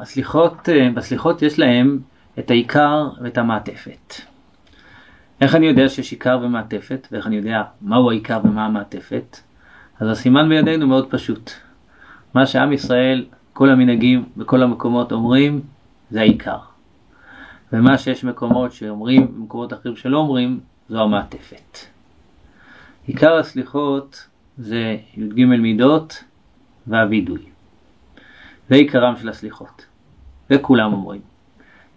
הסליחות, אה, בסליחות יש להם את העיקר ואת המעטפת. איך אני יודע שיש עיקר ומעטפת, ואיך אני יודע מהו העיקר ומה המעטפת? אז הסימן בידינו מאוד פשוט. מה שעם ישראל, כל המנהגים בכל המקומות אומרים, זה העיקר. ומה שיש מקומות שאומרים, ומקומות אחרים שלא אומרים, זו המעטפת. עיקר הסליחות זה י"ג מידות והווידוי. זה עיקרם של הסליחות. וכולם אומרים.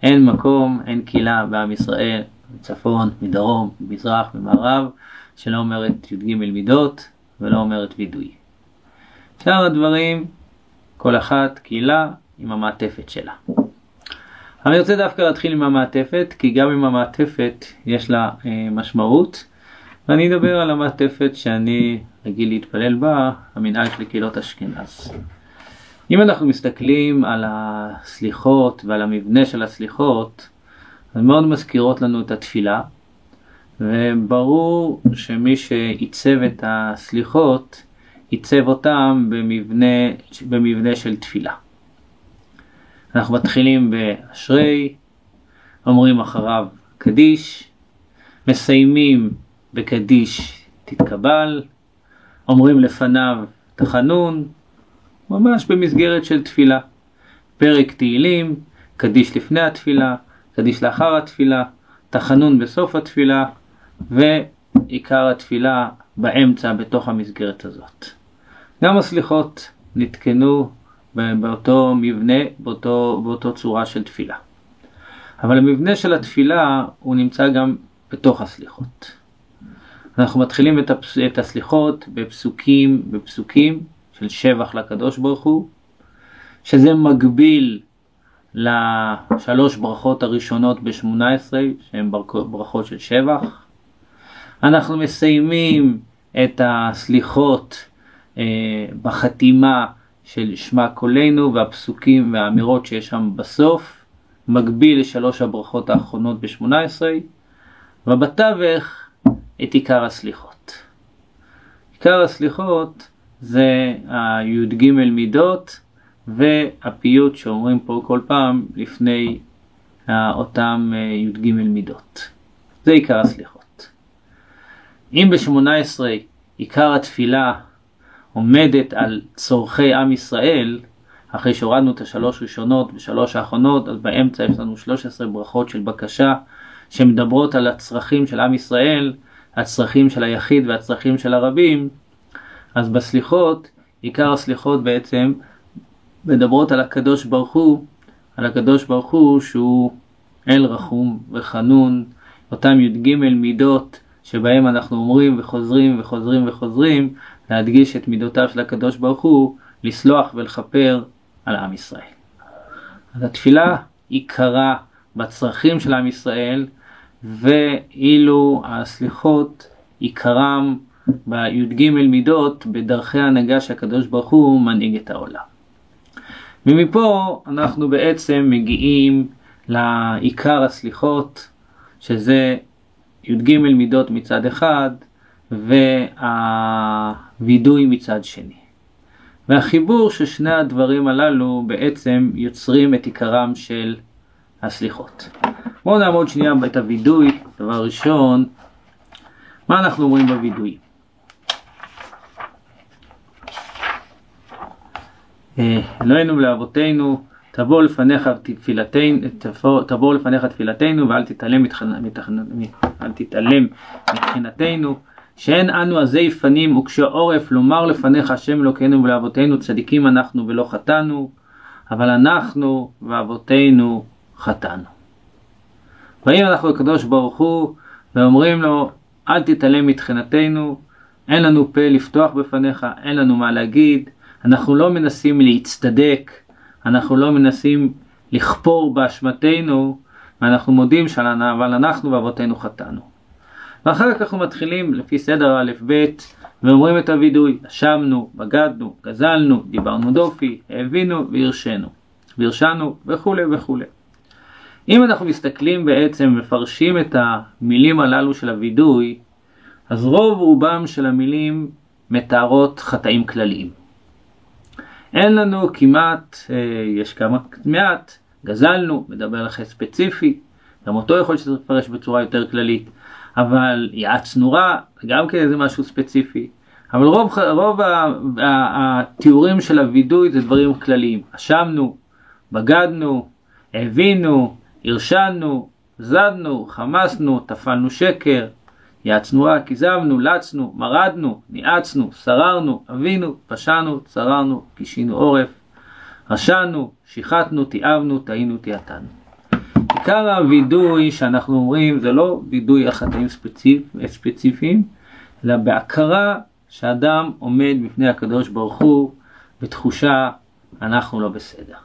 אין מקום, אין קהילה בעם ישראל, מצפון, מדרום, ממזרח, ממערב, שלא אומרת י"ג מידות ולא אומרת וידוי. שאר הדברים, כל אחת קהילה עם המעטפת שלה. אני רוצה דווקא להתחיל עם המעטפת, כי גם עם המעטפת יש לה אה, משמעות, ואני אדבר על המעטפת שאני רגיל להתפלל בה, המנהל של קהילות אשכנז. אם אנחנו מסתכלים על הסליחות ועל המבנה של הסליחות, הן מאוד מזכירות לנו את התפילה, וברור שמי שעיצב את הסליחות, עיצב אותם במבנה, במבנה של תפילה. אנחנו מתחילים באשרי, אומרים אחריו קדיש, מסיימים בקדיש תתקבל, אומרים לפניו תחנון, ממש במסגרת של תפילה. פרק תהילים, קדיש לפני התפילה, קדיש לאחר התפילה, תחנון בסוף התפילה, ועיקר התפילה באמצע בתוך המסגרת הזאת. גם הסליחות נתקנו באותו מבנה, באותו, באותו צורה של תפילה. אבל המבנה של התפילה הוא נמצא גם בתוך הסליחות. אנחנו מתחילים את, הפס... את הסליחות בפסוקים, בפסוקים של שבח לקדוש ברוך הוא, שזה מקביל לשלוש ברכות הראשונות ב-18, שהן ברכות של שבח. אנחנו מסיימים את הסליחות אה, בחתימה של שמע קולנו והפסוקים והאמירות שיש שם בסוף, מקביל לשלוש הברכות האחרונות ב-18, ובתווך את עיקר הסליחות. עיקר הסליחות זה הי"ג מידות והפיוט שאומרים פה כל פעם לפני אותם אה, י"ג מידות. זה עיקר הסליחות. אם ב-18 עיקר התפילה עומדת על צורכי עם ישראל, אחרי שהורדנו את השלוש ראשונות ושלוש האחרונות, אז באמצע יש לנו 13 ברכות של בקשה שמדברות על הצרכים של עם ישראל, הצרכים של היחיד והצרכים של הרבים, אז בסליחות, עיקר הסליחות בעצם מדברות על הקדוש ברוך הוא, על הקדוש ברוך הוא שהוא אל רחום וחנון, אותם י"ג מידות שבהם אנחנו אומרים וחוזרים וחוזרים וחוזרים להדגיש את מידותיו של הקדוש ברוך הוא, לסלוח ולכפר על עם ישראל. אז התפילה עיקרה בצרכים של עם ישראל, ואילו הסליחות עיקרם בי"ג מידות בדרכי ההנהגה שהקדוש ברוך הוא מנהיג את העולם. ומפה אנחנו בעצם מגיעים לעיקר הסליחות, שזה י"ג מידות מצד אחד והווידוי מצד שני. והחיבור של שני הדברים הללו בעצם יוצרים את עיקרם של הסליחות. בואו נעמוד שנייה את הווידוי, דבר ראשון, מה אנחנו אומרים בווידוי? אלוהינו ולאבותינו, תבוא לפניך תפילתנו, תבוא לפניך תפילתנו ואל תתעלם, אל תתעלם מתחינתנו, שאין אנו עזי פנים וקשי עורף לומר לפניך השם אלוקינו ולאבותינו צדיקים אנחנו ולא חטאנו, אבל אנחנו ואבותינו חטאנו. באים אנחנו לקדוש ברוך הוא ואומרים לו אל תתעלם מתחינתנו, אין לנו פה לפתוח בפניך, אין לנו מה להגיד, אנחנו לא מנסים להצטדק, אנחנו לא מנסים לכפור באשמתנו, ואנחנו מודים שלנו, אבל אנחנו ואבותינו חטאנו. ואחר כך אנחנו מתחילים לפי סדר א' ב' ואומרים את הווידוי, אשמנו, בגדנו, גזלנו, דיברנו דופי, הבינו והרשנו, והרשנו וכולי וכולי. אם אנחנו מסתכלים בעצם, מפרשים את המילים הללו של הווידוי, אז רוב רובם של המילים מתארות חטאים כלליים. אין לנו כמעט, אה, יש כמה מעט, גזלנו, מדבר חטא ספציפי, גם אותו יכול שצריך לפרש בצורה יותר כללית, אבל יעצנו רע, גם כן זה משהו ספציפי. אבל רוב, רוב התיאורים של הווידוי זה דברים כלליים. אשמנו, בגדנו, הבינו, הרשענו, זדנו, חמסנו, טפלנו שקר, יעצנו רע, כיזבנו, לצנו, מרדנו, ניאצנו, שררנו, אבינו, פשענו, צררנו, קישינו עורף, רשענו, שיחטנו, תיעבנו, טעינו, תיעתנו. עיקר הווידוי שאנחנו אומרים זה לא וידוי החטאים ספציפ, ספציפיים, אלא בהכרה שאדם עומד בפני הקדוש ברוך הוא בתחושה אנחנו לא בסדר.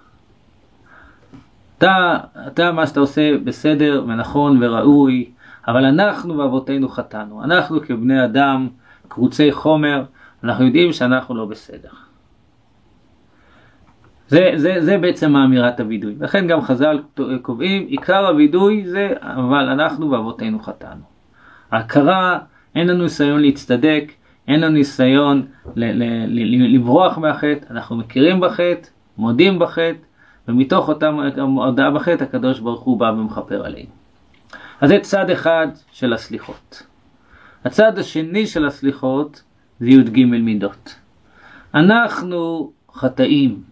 אתה, אתה מה שאתה עושה בסדר ונכון וראוי, אבל אנחנו ואבותינו חטאנו. אנחנו כבני אדם, קרוצי חומר, אנחנו יודעים שאנחנו לא בסדר. זה, זה, זה בעצם האמירת הווידוי. לכן גם חז"ל קובעים, עיקר הווידוי זה אבל אנחנו ואבותינו חטאנו. ההכרה, אין לנו ניסיון להצטדק, אין לנו ניסיון לברוח מהחטא, אנחנו מכירים בחטא, מודים בחטא, ומתוך אותה הודעה בחטא הקדוש ברוך הוא בא ומכפר עלינו. אז זה צד אחד של הסליחות. הצד השני של הסליחות זה י"ג מידות. אנחנו חטאים,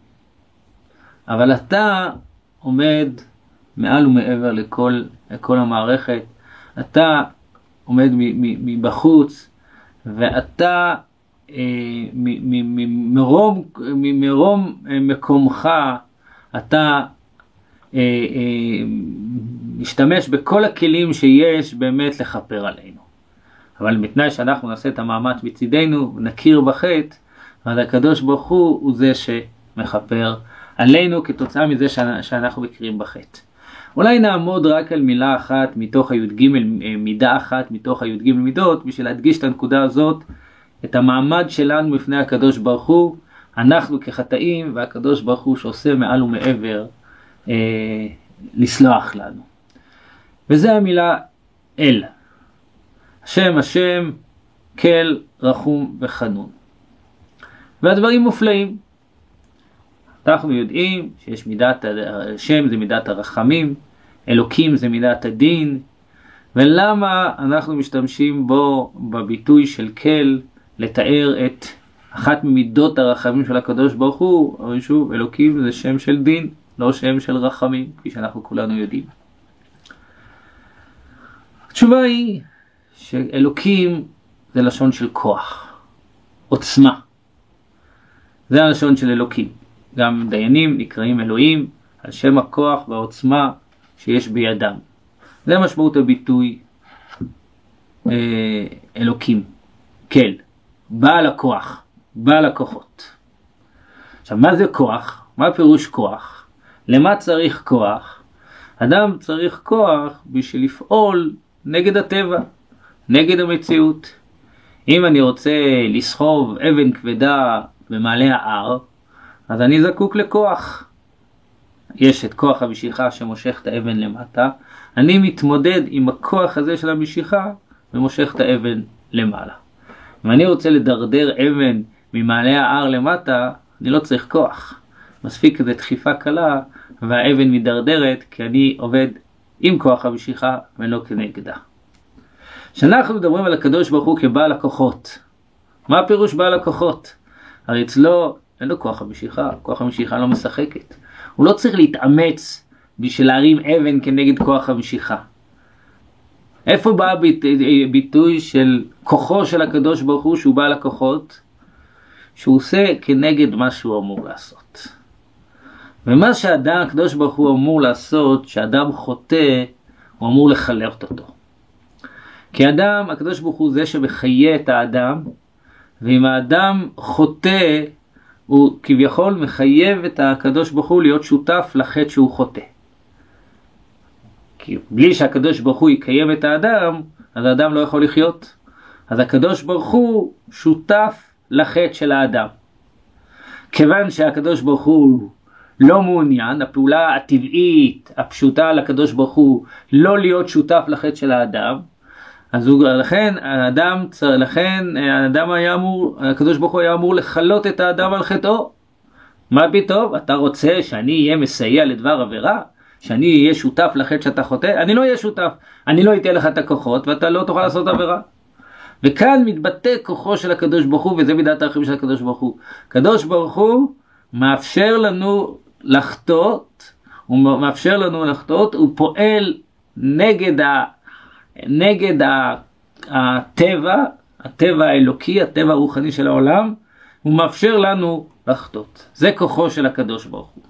אבל אתה עומד מעל ומעבר לכל, לכל המערכת, אתה עומד מבחוץ, ואתה אה, ממרום, ממרום אה, מקומך אתה משתמש בכל הכלים שיש באמת לכפר עלינו. אבל בתנאי שאנחנו נעשה את המאמץ מצידנו, נכיר בחטא, אז הקדוש ברוך הוא הוא זה שמכפר עלינו כתוצאה מזה שאנחנו מכירים בחטא. אולי נעמוד רק על מילה אחת מתוך הי"ג, אה, מידה אחת מתוך הי"ג מידות, בשביל להדגיש את הנקודה הזאת, את המעמד שלנו בפני הקדוש ברוך הוא, אנחנו כחטאים והקדוש ברוך הוא שעושה מעל ומעבר אה, לסלוח לנו. וזה המילה אל. השם השם כל רחום וחנון. והדברים מופלאים. אנחנו יודעים שיש מידת, השם זה מידת הרחמים, אלוקים זה מידת הדין, ולמה אנחנו משתמשים בו בביטוי של כל לתאר את אחת ממידות הרחמים של הקדוש ברוך הוא, אבל שוב, אלוקים זה שם של דין, לא שם של רחמים, כפי שאנחנו כולנו יודעים. התשובה היא שאלוקים זה לשון של כוח, עוצמה. זה הלשון של אלוקים. גם דיינים נקראים אלוהים על שם הכוח והעוצמה שיש בידם. זה משמעות הביטוי אה, אלוקים, כן, בעל הכוח. בעל הכוחות. עכשיו, מה זה כוח? מה פירוש כוח? למה צריך כוח? אדם צריך כוח בשביל לפעול נגד הטבע, נגד המציאות. אם אני רוצה לסחוב אבן כבדה במעלה ההר, אז אני זקוק לכוח. יש את כוח המשיכה שמושך את האבן למטה, אני מתמודד עם הכוח הזה של המשיכה ומושך את האבן למעלה. אם אני רוצה לדרדר אבן ממעלה ההר למטה, אני לא צריך כוח. מספיק איזו דחיפה קלה והאבן מידרדרת כי אני עובד עם כוח המשיכה ולא כנגדה. כשאנחנו מדברים על הקדוש ברוך הוא כבעל הכוחות, מה הפירוש בעל הכוחות? הרי אצלו אין לו כוח המשיכה, כוח המשיכה לא משחקת. הוא לא צריך להתאמץ בשביל להרים אבן כנגד כוח המשיכה. איפה בא הביטוי של כוחו של הקדוש ברוך הוא שהוא בעל הכוחות? שהוא עושה כנגד מה שהוא אמור לעשות. ומה שאדם, הקדוש ברוך הוא אמור לעשות, שאדם חוטא, הוא אמור לחלט אותו. כי אדם, הקדוש ברוך הוא זה שמחיה את האדם, ואם האדם חוטא, הוא כביכול מחייב את הקדוש ברוך הוא להיות שותף לחטא שהוא חוטא. כי בלי שהקדוש ברוך הוא יקיים את האדם, אז האדם לא יכול לחיות. אז הקדוש ברוך הוא שותף לחטא של האדם. כיוון שהקדוש ברוך הוא לא מעוניין, הפעולה הטבעית, הפשוטה לקדוש ברוך הוא, לא להיות שותף לחטא של האדם, אז הוא, לכן האדם, לכן האדם היה אמור, הקדוש ברוך הוא היה אמור לכלות את האדם על חטאו. מה פתאום? אתה רוצה שאני אהיה מסייע לדבר עבירה? שאני אהיה שותף לחטא שאתה חוטא? אני לא אהיה שותף. אני לא אתן לך את הכוחות ואתה לא תוכל לעשות עבירה. וכאן מתבטא כוחו של הקדוש ברוך הוא, וזה מידת הערכים של הקדוש ברוך הוא. הקדוש ברוך הוא מאפשר לנו לחטות, הוא מאפשר לנו לחטות, הוא פועל נגד, ה, נגד ה, הטבע, הטבע האלוקי, הטבע הרוחני של העולם, הוא מאפשר לנו לחטות. זה כוחו של הקדוש ברוך הוא.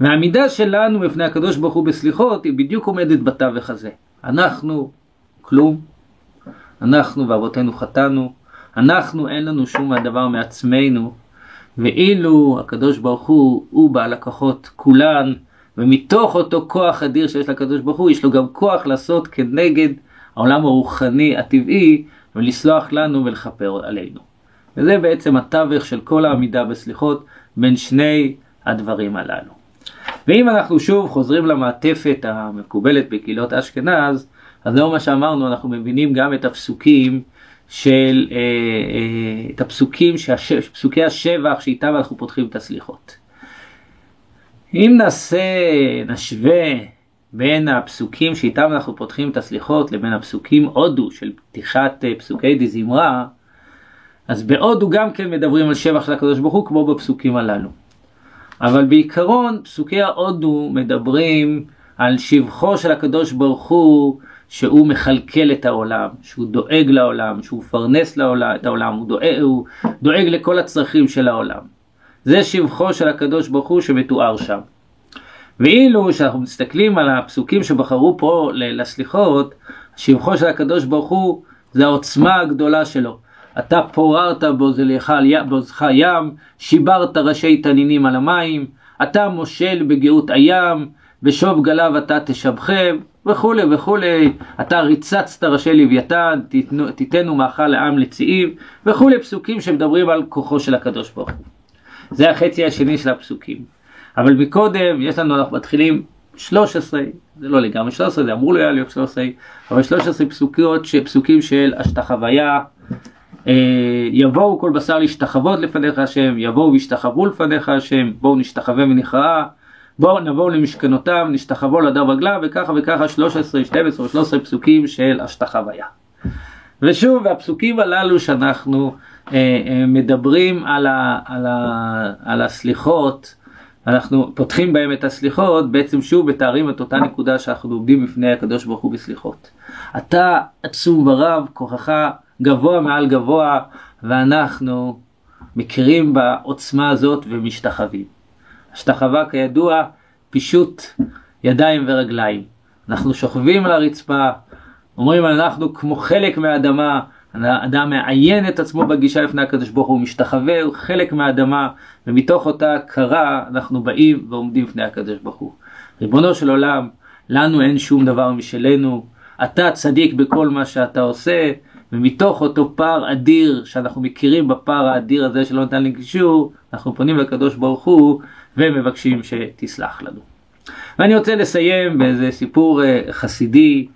והעמידה שלנו בפני הקדוש ברוך הוא בסליחות היא בדיוק עומדת בתווך הזה. אנחנו כלום, אנחנו ואבותינו חטאנו, אנחנו אין לנו שום דבר מעצמנו, ואילו הקדוש ברוך הוא, הוא בעל הכוחות כולן, ומתוך אותו כוח אדיר שיש לקדוש ברוך הוא, יש לו גם כוח לעשות כנגד העולם הרוחני הטבעי, ולסלוח לנו ולכפר עלינו. וזה בעצם התווך של כל העמידה בסליחות בין שני הדברים הללו. ואם אנחנו שוב חוזרים למעטפת המקובלת בקהילות אשכנז, אז לאור מה שאמרנו אנחנו מבינים גם את הפסוקים של, אה, אה, את הפסוקים, שהש, פסוקי השבח שאיתם אנחנו פותחים את הסליחות. אם נעשה, נשווה בין הפסוקים שאיתם אנחנו פותחים את הסליחות לבין הפסוקים הודו של פתיחת אה, פסוקי דזמרה, אז בהודו גם כן מדברים על שבח של הקדוש ברוך הוא כמו בפסוקים הללו. אבל בעיקרון פסוקי ההודו מדברים על שבחו של הקדוש ברוך הוא שהוא מכלכל את העולם, שהוא דואג לעולם, שהוא מפרנס לעולם, את העולם, הוא דואג, הוא דואג לכל הצרכים של העולם. זה שבחו של הקדוש ברוך הוא שמתואר שם. ואילו כשאנחנו מסתכלים על הפסוקים שבחרו פה לסליחות, שבחו של הקדוש ברוך הוא זה העוצמה הגדולה שלו. אתה פוררת בעוזך ים, שיברת ראשי תנינים על המים, אתה מושל בגאות הים, בשוב גליו אתה תשבחם, וכולי וכולי, אתה ריצצת ראשי לוויתן, תיתנו מאכל לעם לציים, וכולי פסוקים שמדברים על כוחו של הקדוש ברוך הוא. זה החצי השני של הפסוקים. אבל מקודם יש לנו, אנחנו מתחילים 13, זה לא לגמרי 13, זה אמור היה להיות 13, אבל 13 פסוקיות, פסוקים של השתחוויה, אה, יבואו כל בשר להשתחוות לפניך השם, יבואו וישתחוו לפניך השם, בואו נשתחווה ונכרעה, בואו נבואו למשכנותיו, נשתחוו לדר רגליו, וככה וככה 13, 12 13 פסוקים של השתחוויה. ושוב, הפסוקים הללו שאנחנו אה, אה, מדברים על, ה, על, ה, על הסליחות, אנחנו פותחים בהם את הסליחות, בעצם שוב מתארים את אותה נקודה שאנחנו עומדים בפני הקדוש ברוך הוא בסליחות. אתה עצום ורב, כוחך גבוה מעל גבוה, ואנחנו מכירים בעוצמה הזאת ומשתחווים. השתחווה כידוע פישוט ידיים ורגליים. אנחנו שוכבים על הרצפה, אומרים אנחנו כמו חלק מהאדמה, האדם מעיין את עצמו בגישה לפני הקדוש ברוך הוא, משתחווה, הוא חלק מהאדמה, ומתוך אותה הכרה אנחנו באים ועומדים לפני הקדוש ברוך הוא. ריבונו של עולם, לנו אין שום דבר משלנו, אתה צדיק בכל מה שאתה עושה, ומתוך אותו פער אדיר שאנחנו מכירים בפער האדיר הזה שלא ניתן לגישור, אנחנו פונים לקדוש ברוך הוא ומבקשים שתסלח לנו. ואני רוצה לסיים באיזה סיפור אה, חסידי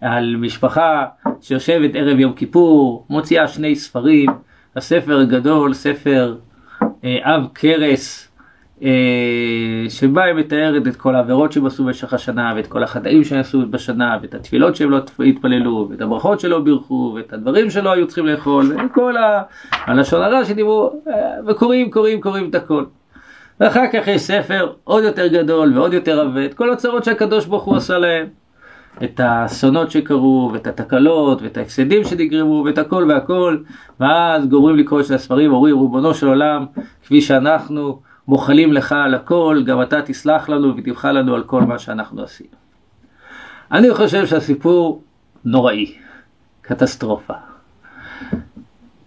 על משפחה שיושבת ערב יום כיפור, מוציאה שני ספרים, הספר הגדול, ספר אה, אב קרס, אה, שבה היא מתארת את כל העבירות שהם עשו במשך השנה, ואת כל החטאים שהם עשו בשנה, ואת התפילות שהם לא התפללו, ואת הברכות שלא בירכו, ואת הדברים שלא היו צריכים לאכול, וכל הלשון הרע שדיברו, אה, וקוראים, קוראים, קוראים את הכל. ואחר כך יש ספר עוד יותר גדול ועוד יותר עבה, את כל הצרות שהקדוש ברוך הוא עשה להם. את האסונות שקרו, ואת התקלות, ואת ההפסדים שנגרמו, ואת הכל והכל, ואז גומרים לקרוא את הספרים, אומרים, ריבונו של עולם, כפי שאנחנו מוחלים לך על הכל, גם אתה תסלח לנו ותבחר לנו על כל מה שאנחנו עשינו. אני חושב שהסיפור נוראי, קטסטרופה.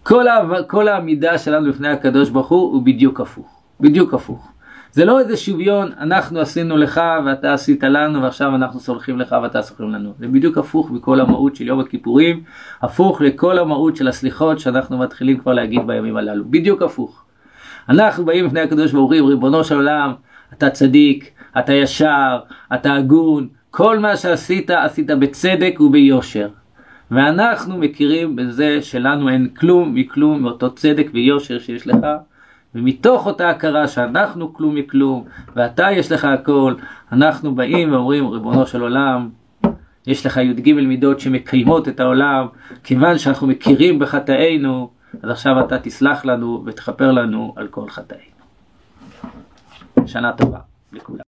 כל, כל העמידה שלנו לפני הקדוש ברוך הוא הוא בדיוק הפוך, בדיוק הפוך. זה לא איזה שוויון, אנחנו עשינו לך ואתה עשית לנו ועכשיו אנחנו סולחים לך ואתה סולחים לנו. זה בדיוק הפוך מכל המהות של יום הכיפורים, הפוך לכל המהות של הסליחות שאנחנו מתחילים כבר להגיד בימים הללו. בדיוק הפוך. אנחנו באים לפני הקדוש ברוך הוא, ריבונו של עולם, אתה צדיק, אתה ישר, אתה הגון, כל מה שעשית, עשית בצדק וביושר. ואנחנו מכירים בזה שלנו אין כלום מכלום מאותו צדק ויושר שיש לך, ומתוך אותה הכרה שאנחנו כלום מכלום, ואתה יש לך הכל, אנחנו באים ואומרים, ריבונו של עולם, יש לך י"ג מידות שמקיימות את העולם, כיוון שאנחנו מכירים בחטאינו, אז עכשיו אתה תסלח לנו ותכפר לנו על כל חטאינו. שנה טובה לכולם.